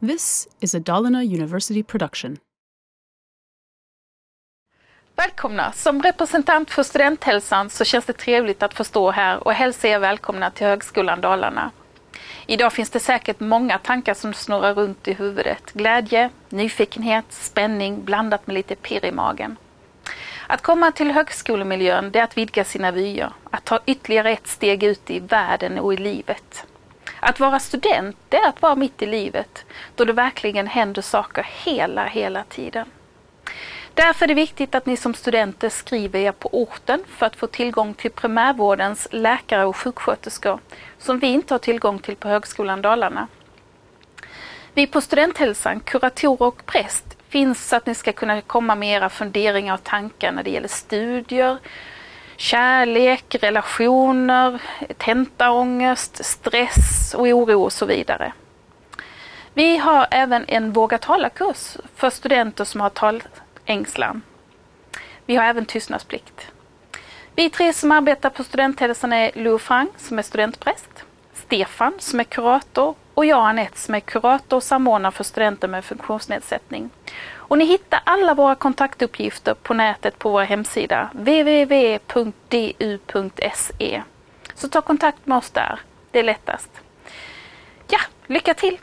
This is a Dalarna University production. Välkomna! Som representant för Studenthälsan så känns det trevligt att få stå här och hälsa er välkomna till Högskolan Dalarna. Idag finns det säkert många tankar som snurrar runt i huvudet. Glädje, nyfikenhet, spänning blandat med lite pirr i magen. Att komma till högskolemiljön det är att vidga sina vyer, att ta ytterligare ett steg ut i världen och i livet. Att vara student det är att vara mitt i livet, då det verkligen händer saker hela, hela tiden. Därför är det viktigt att ni som studenter skriver er på orten för att få tillgång till primärvårdens läkare och sjuksköterskor som vi inte har tillgång till på Högskolan Dalarna. Vi på Studenthälsan, kuratorer och präst finns så att ni ska kunna komma med era funderingar och tankar när det gäller studier, kärlek, relationer, tentaångest, stress och oro och så vidare. Vi har även en Våga tala-kurs för studenter som har talängslan. Vi har även tystnadsplikt. Vi tre som arbetar på Studenthälsan är Lou Frank som är studentpräst, Stefan som är kurator och jag Anette som är kurator och samordnare för studenter med funktionsnedsättning. Och ni hittar alla våra kontaktuppgifter på nätet på vår hemsida www.du.se. Så ta kontakt med oss där, det är lättast. Ja, lycka till!